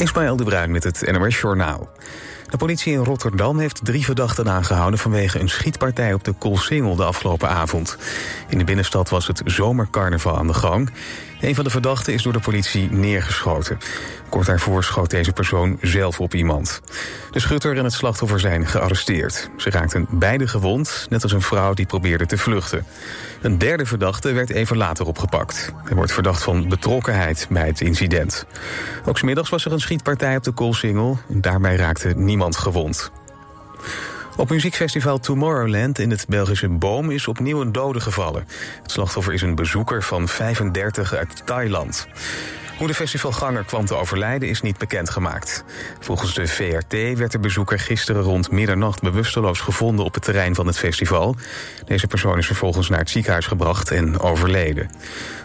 Ismaël de Bruin met het NOS Journaal. De politie in Rotterdam heeft drie verdachten aangehouden... vanwege een schietpartij op de Koolsingel de afgelopen avond. In de binnenstad was het zomercarnaval aan de gang. Een van de verdachten is door de politie neergeschoten. Kort daarvoor schoot deze persoon zelf op iemand. De schutter en het slachtoffer zijn gearresteerd. Ze raakten beide gewond, net als een vrouw die probeerde te vluchten. Een derde verdachte werd even later opgepakt. Hij wordt verdacht van betrokkenheid bij het incident. Ook smiddags was er een schietpartij op de Koolsingel. Daarbij raakte niemand gewond. Op muziekfestival Tomorrowland in het Belgische Boom is opnieuw een dode gevallen. Het slachtoffer is een bezoeker van 35 uit Thailand. Hoe de festivalganger kwam te overlijden is niet bekendgemaakt. Volgens de VRT werd de bezoeker gisteren rond middernacht bewusteloos gevonden op het terrein van het festival. Deze persoon is vervolgens naar het ziekenhuis gebracht en overleden.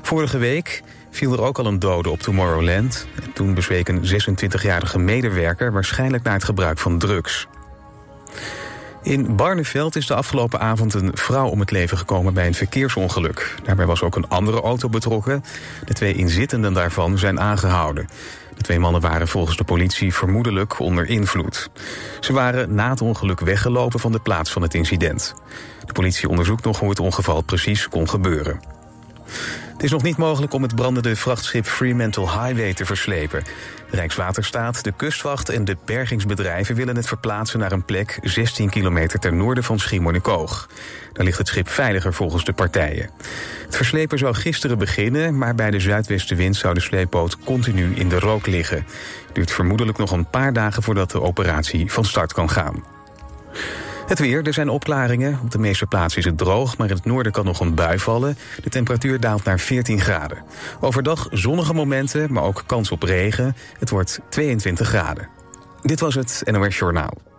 Vorige week viel er ook al een dode op Tomorrowland. En toen bezweek een 26-jarige medewerker waarschijnlijk naar het gebruik van drugs. In Barneveld is de afgelopen avond een vrouw om het leven gekomen bij een verkeersongeluk. Daarbij was ook een andere auto betrokken. De twee inzittenden daarvan zijn aangehouden. De twee mannen waren volgens de politie vermoedelijk onder invloed. Ze waren na het ongeluk weggelopen van de plaats van het incident. De politie onderzoekt nog hoe het ongeval precies kon gebeuren. Het is nog niet mogelijk om het brandende vrachtschip Fremantle Highway te verslepen. Rijkswaterstaat, de kustwacht en de bergingsbedrijven willen het verplaatsen naar een plek 16 kilometer ten noorden van Schiermonnikoog. Daar ligt het schip veiliger volgens de partijen. Het verslepen zou gisteren beginnen, maar bij de zuidwestenwind zou de sleepboot continu in de rook liggen. Duurt vermoedelijk nog een paar dagen voordat de operatie van start kan gaan. Het weer, er zijn opklaringen. Op de meeste plaatsen is het droog, maar in het noorden kan nog een bui vallen. De temperatuur daalt naar 14 graden. Overdag zonnige momenten, maar ook kans op regen. Het wordt 22 graden. Dit was het NOS Journaal.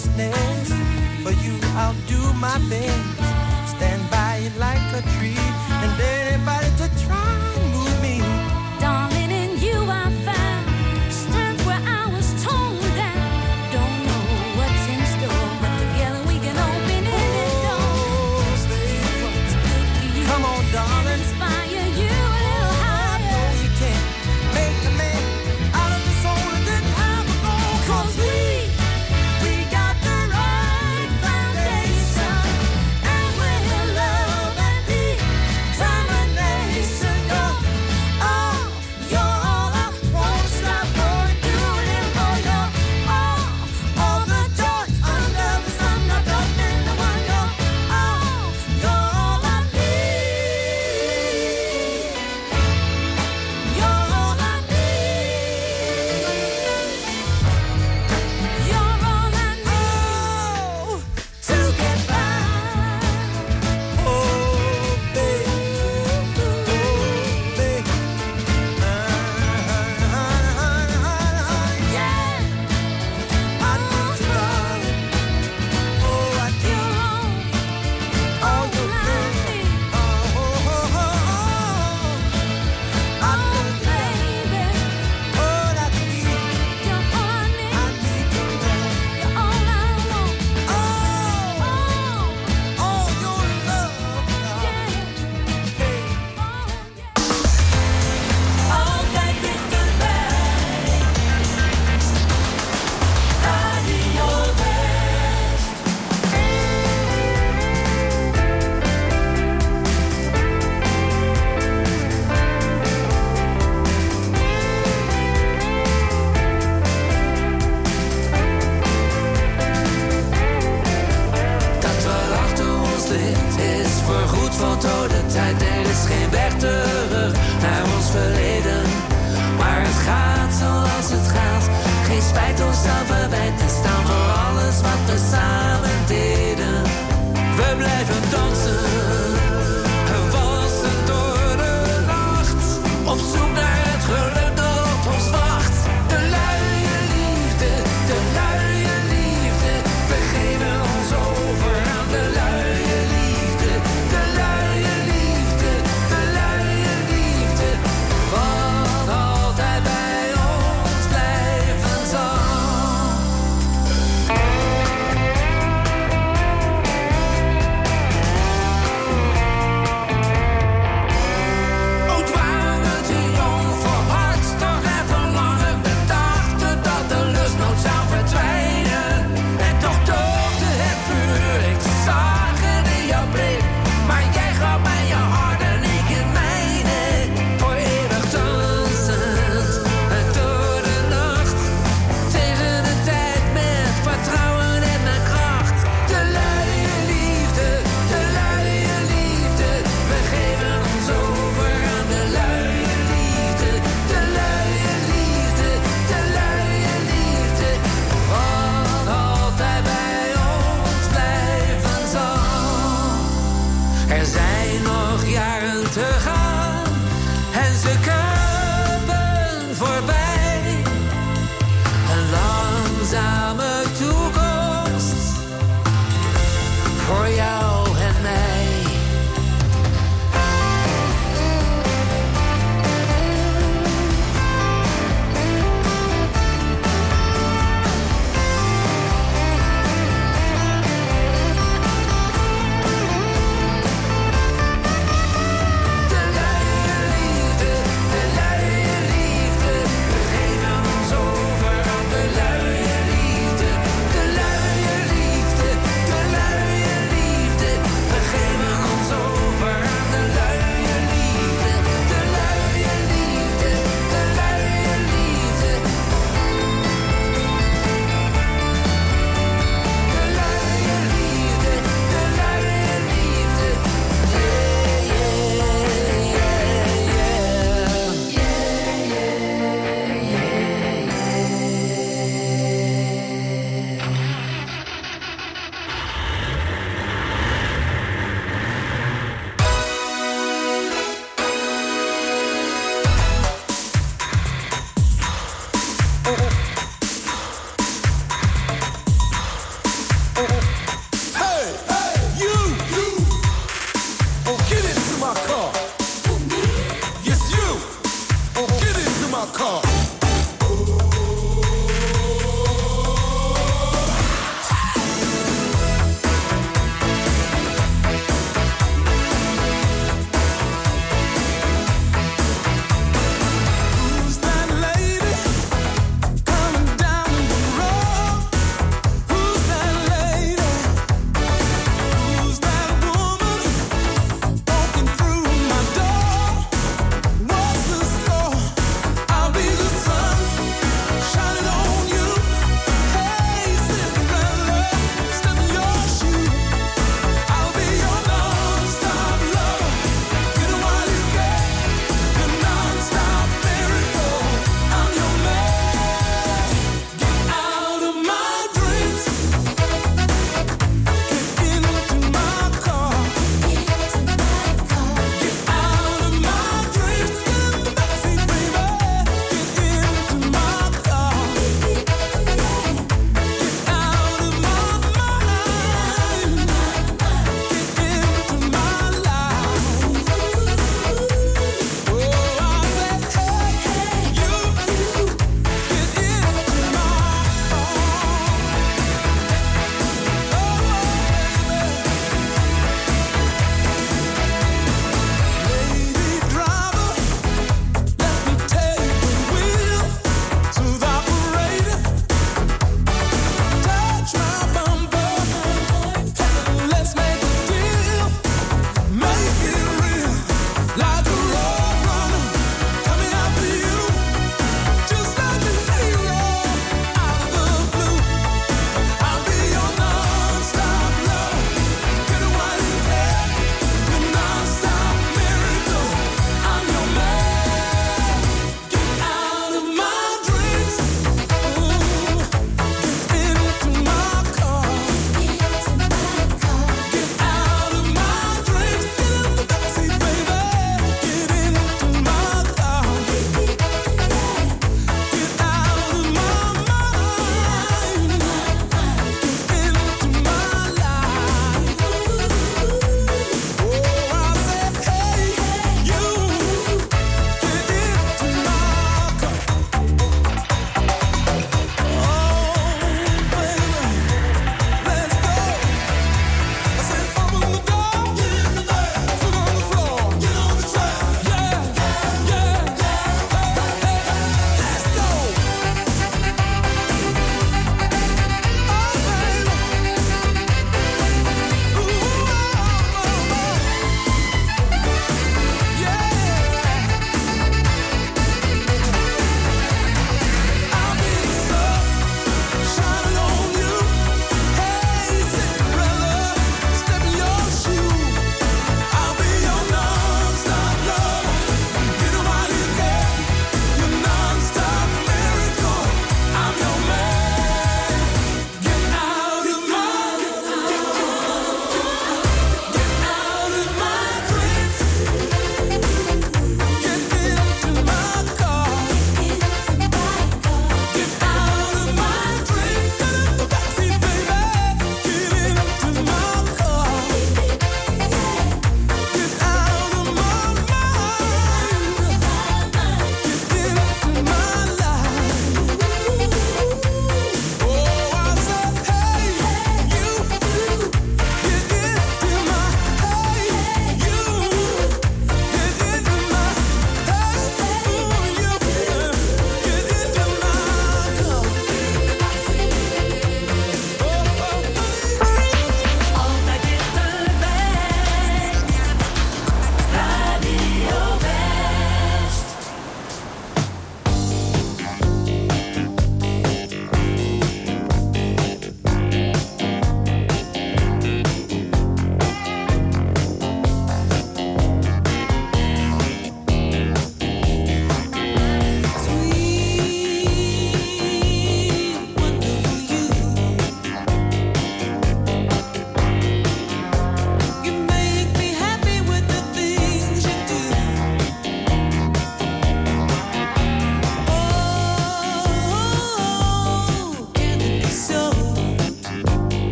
business. For you, I'll do my best.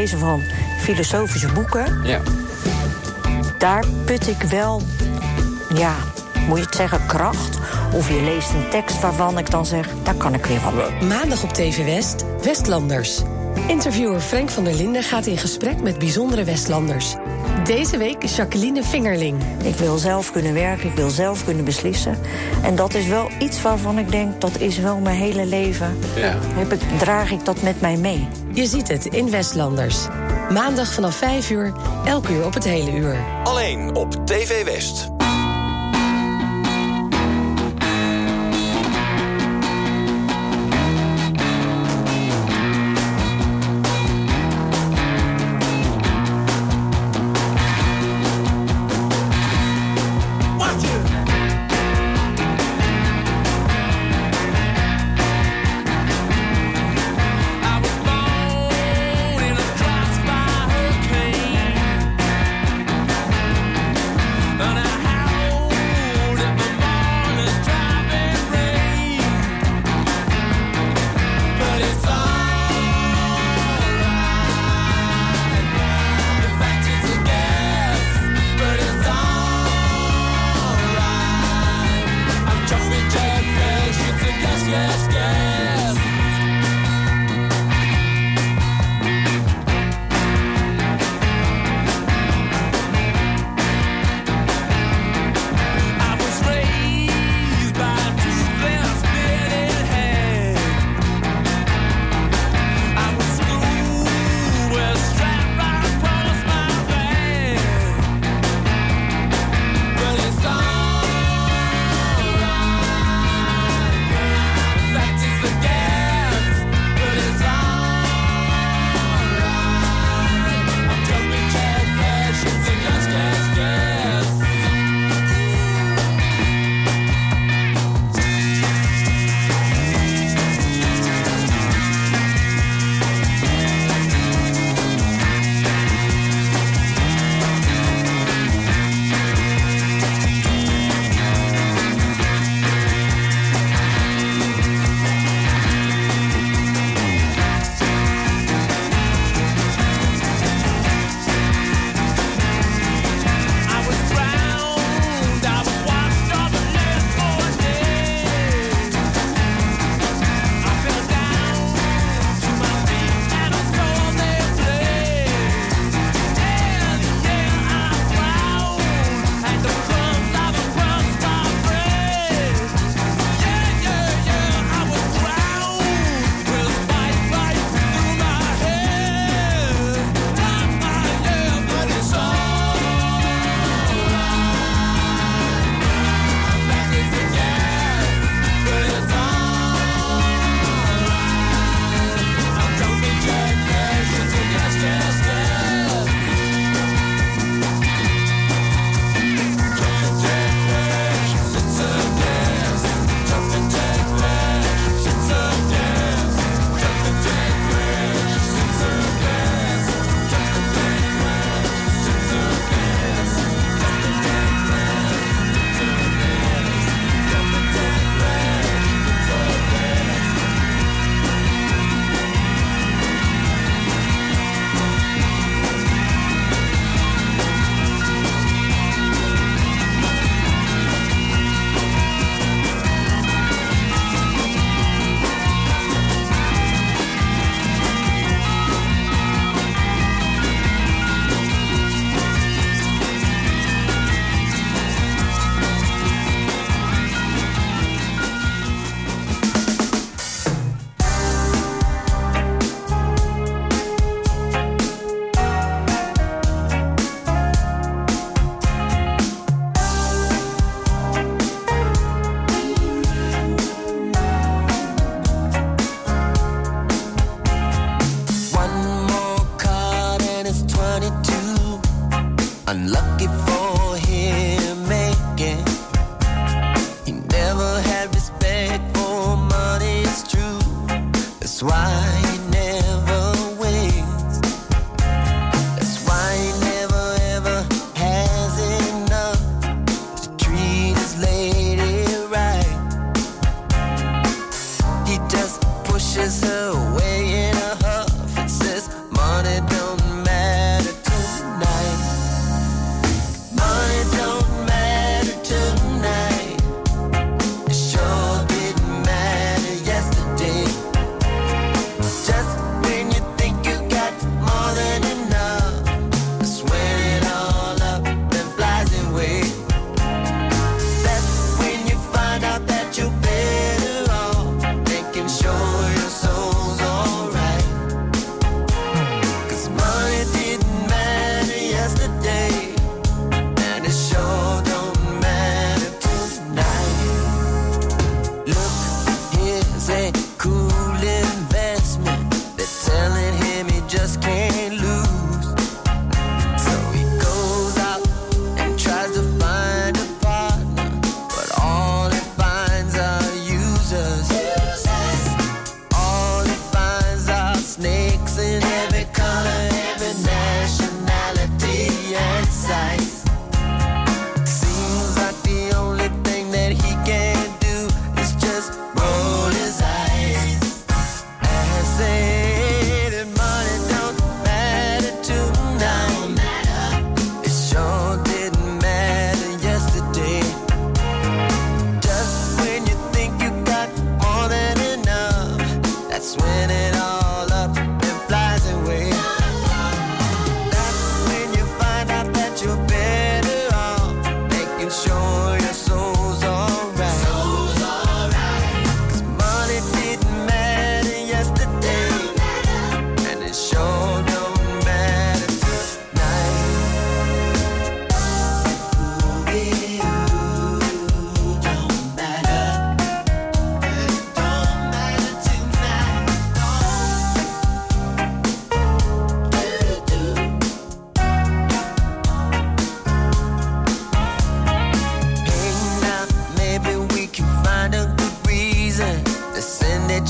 Lezen van filosofische boeken, Ja. daar put ik wel, ja, moet je het zeggen, kracht. Of je leest een tekst waarvan ik dan zeg, daar kan ik weer wat mee. Maandag op TV West, Westlanders. Interviewer Frank van der Linden gaat in gesprek met bijzondere Westlanders. Deze week Jacqueline Vingerling. Ik wil zelf kunnen werken, ik wil zelf kunnen beslissen. En dat is wel iets waarvan ik denk, dat is wel mijn hele leven. Ja. Heb ik, draag ik dat met mij mee. Je ziet het in Westlanders. Maandag vanaf 5 uur, elk uur op het hele uur. Alleen op TV West.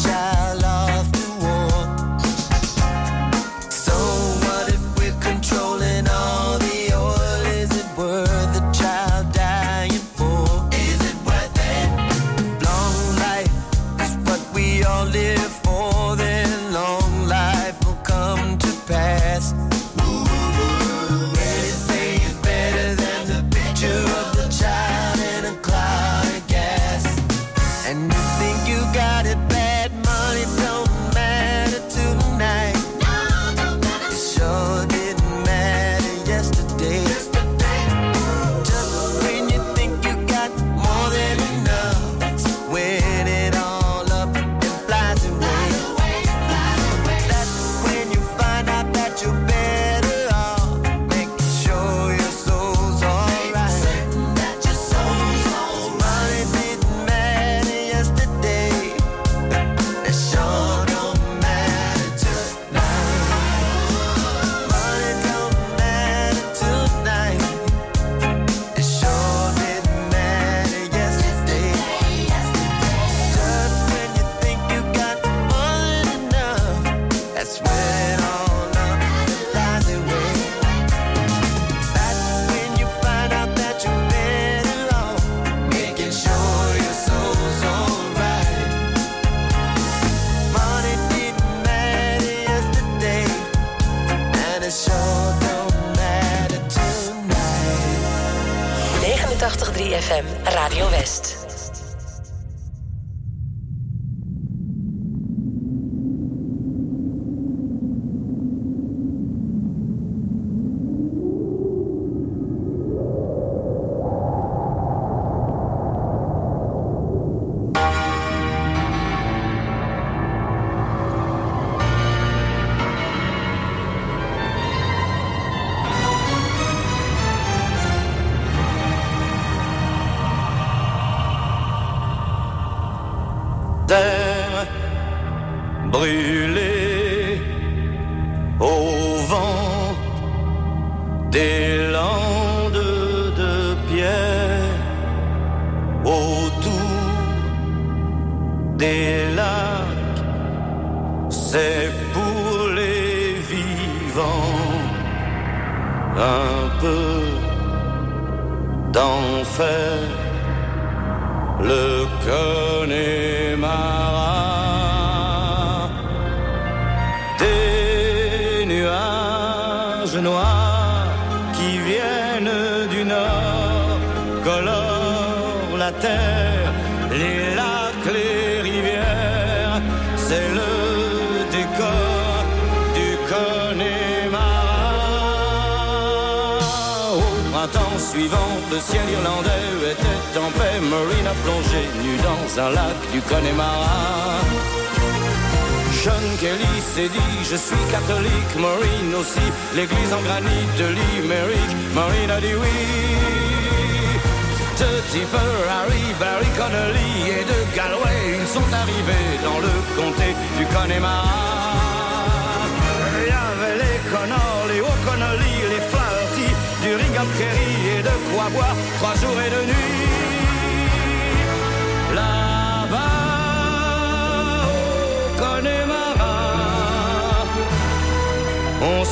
child.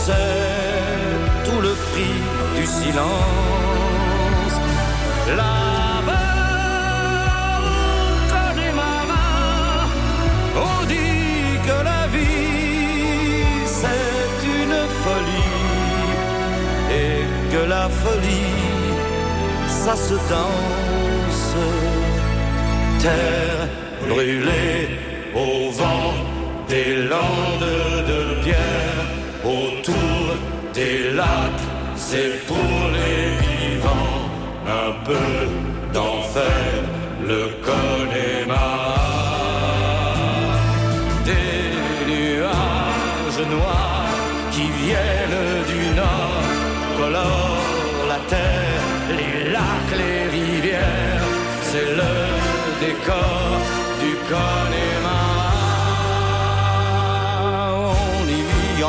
Sait tout le prix du silence. Là-bas, au Connemara, on dit que la vie c'est une folie et que la folie ça se danse. Terre brûlée au vent des landes de pierre des lacs, c'est pour les vivants un peu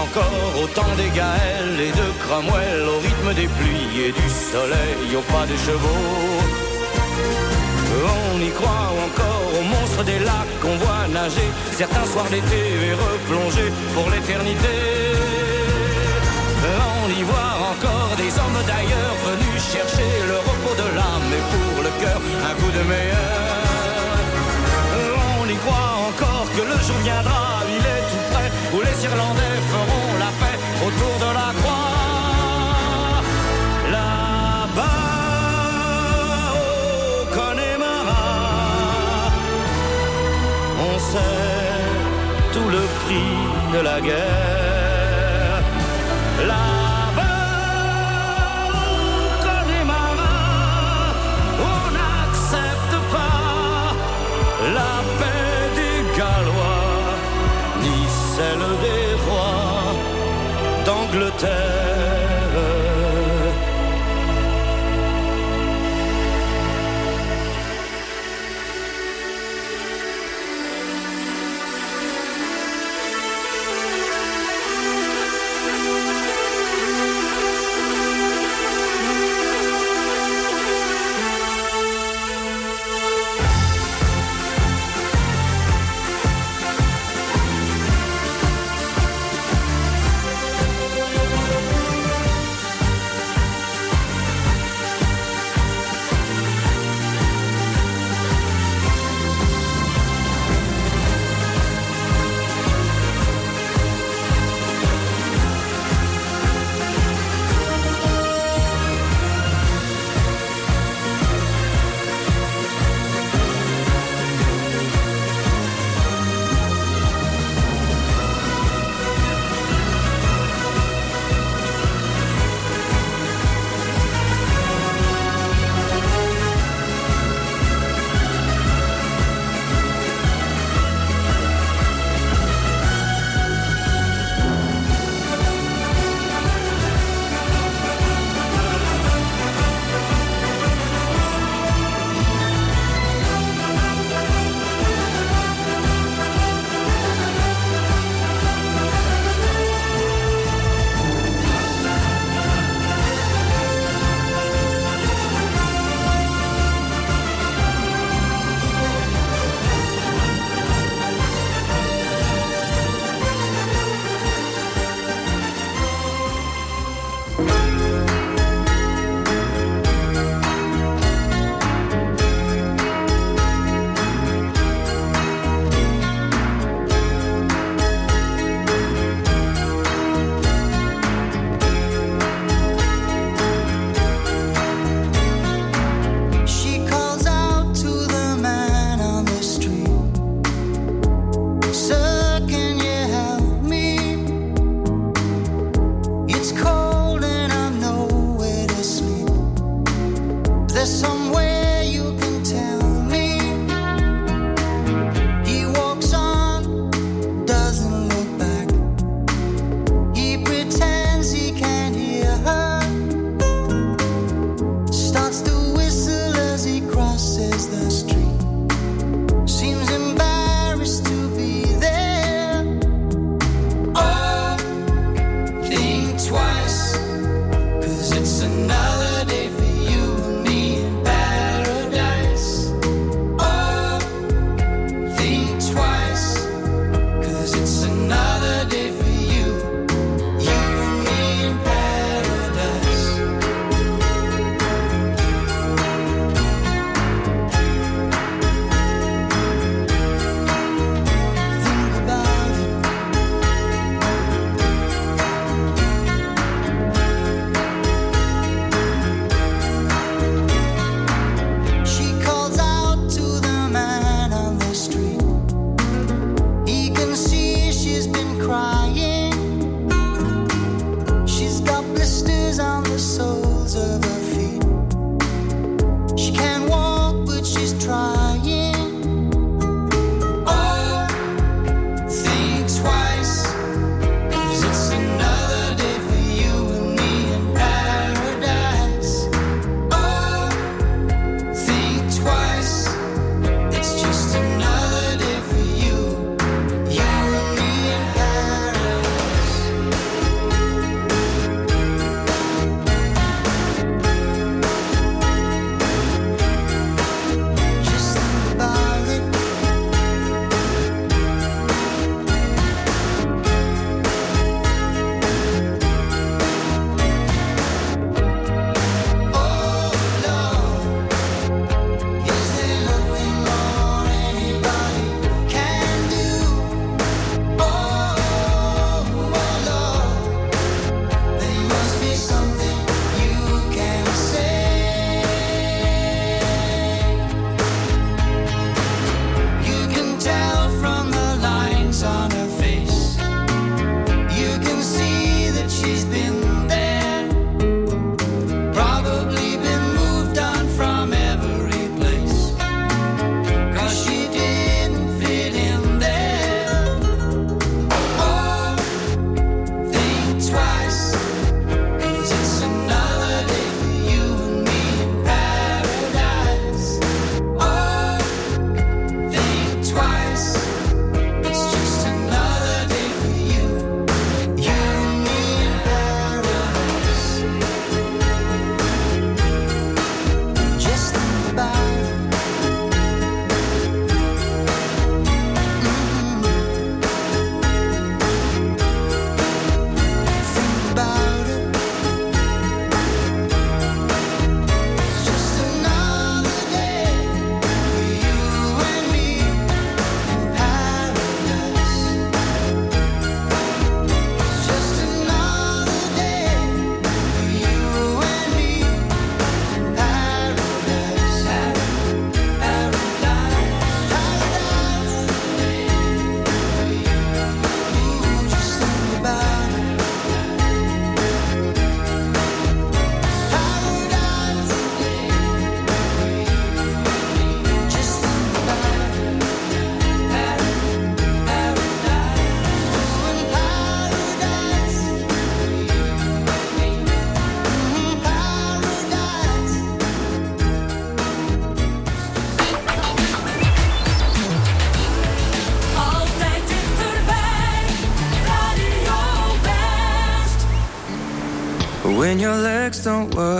encore au temps des Gaëls et de Cromwell, au rythme des pluies et du soleil, au pas des chevaux. On y croit encore aux monstres des lacs qu'on voit nager certains soirs d'été et replonger pour l'éternité. On y voit encore des hommes d'ailleurs venus chercher le repos de l'âme et pour le cœur un goût de meilleur. On y croit encore que le jour viendra, il est où les Irlandais feront la paix autour de la croix. Là-bas, au Connemara, on sait tout le prix de la guerre.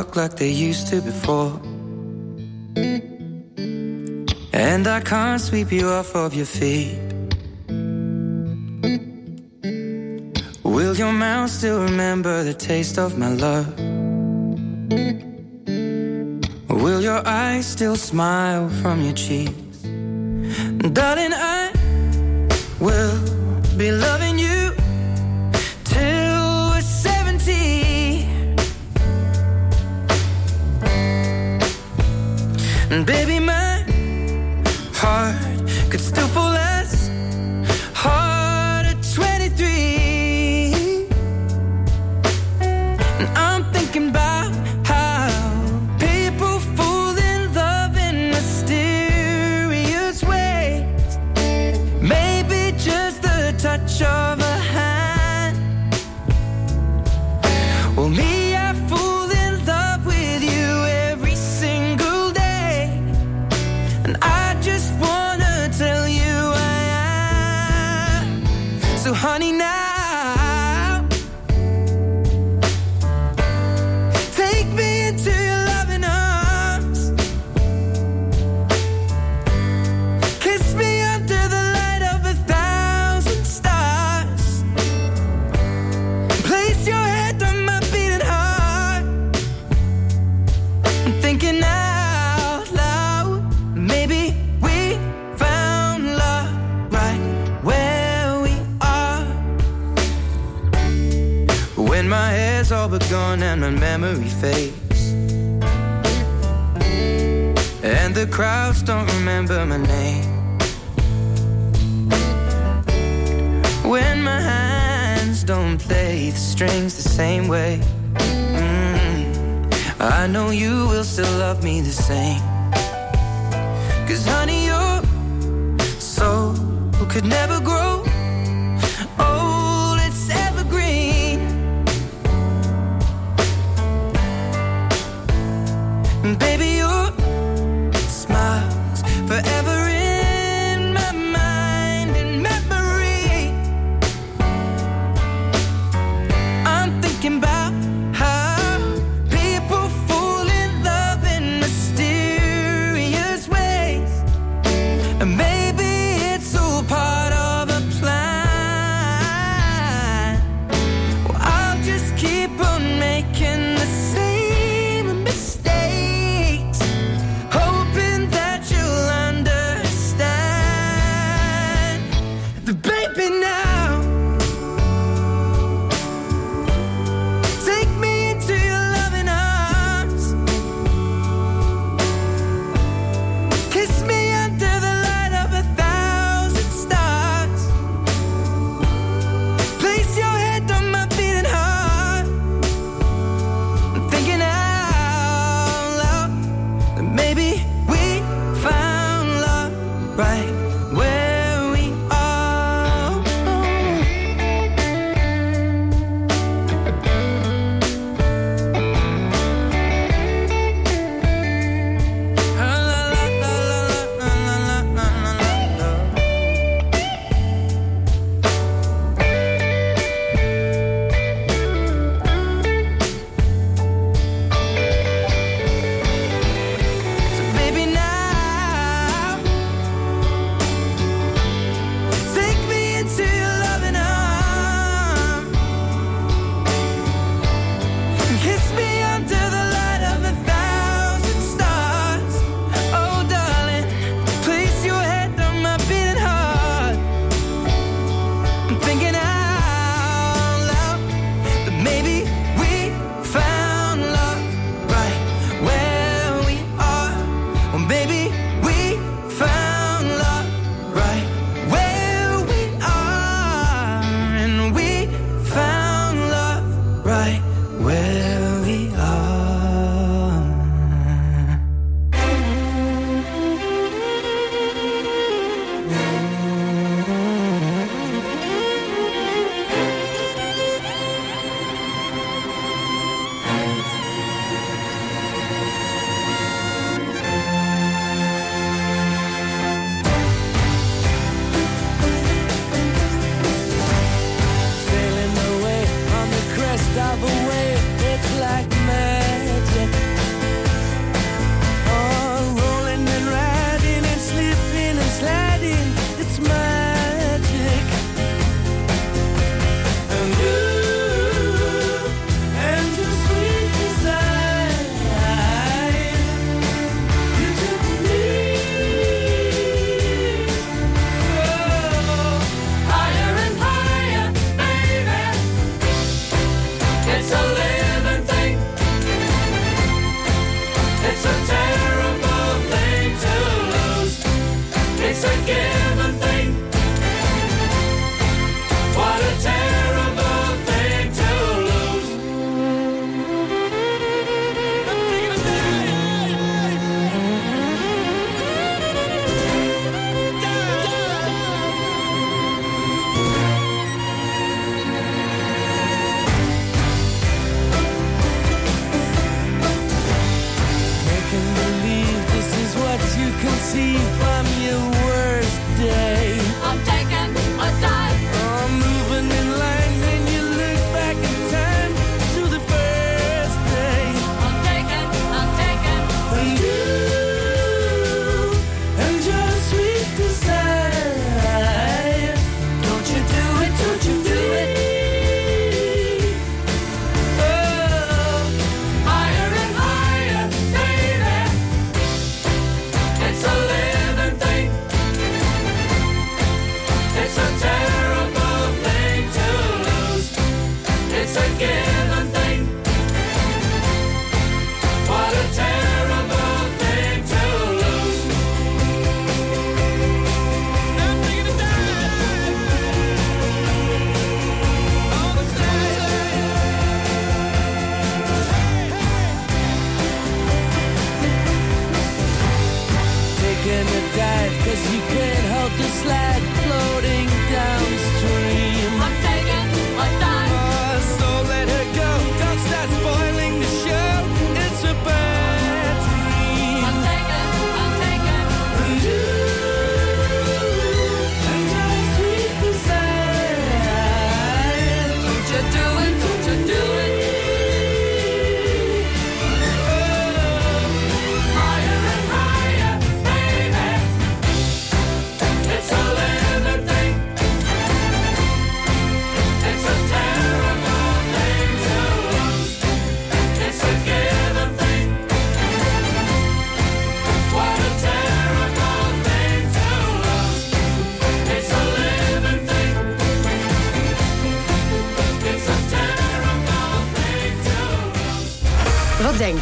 talk like they used to before. And I can't sweep you off of your feet. Will your mouth still remember the taste of my love? Will your eyes still smile from your cheeks? Darling, I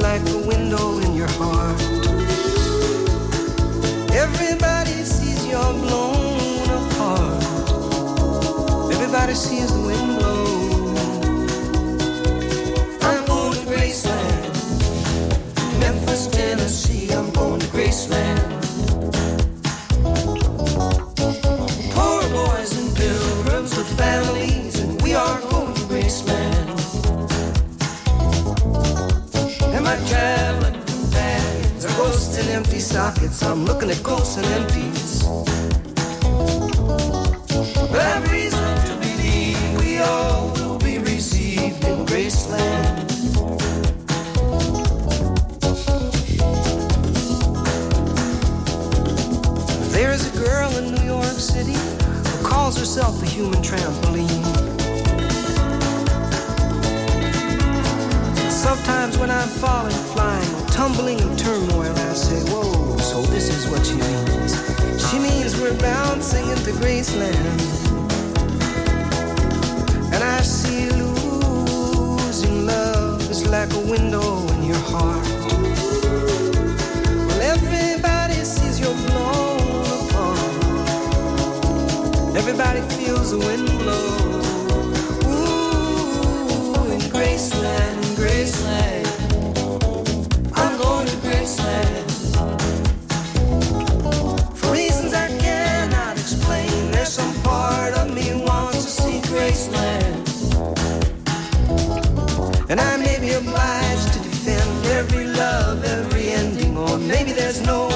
Like a window in your heart. Everybody sees you're blown apart. Everybody sees the wind blow. I'm going to Graceland, Memphis, Tennessee. I'm going to Graceland. Empty sockets. I'm looking at ghosts and empties. I've reason to believe we all will be received in Graceland. There is a girl in New York City who calls herself a human trampoline. Sometimes when I'm falling, flying, tumbling in turmoil, I say, Whoa, so this is what she means. She means we're bouncing into Graceland. And I see losing love is like a window in your heart. Well, everybody sees you're blown apart. Everybody feels the wind blow. Obliged to defend every love, every ending, or maybe there's no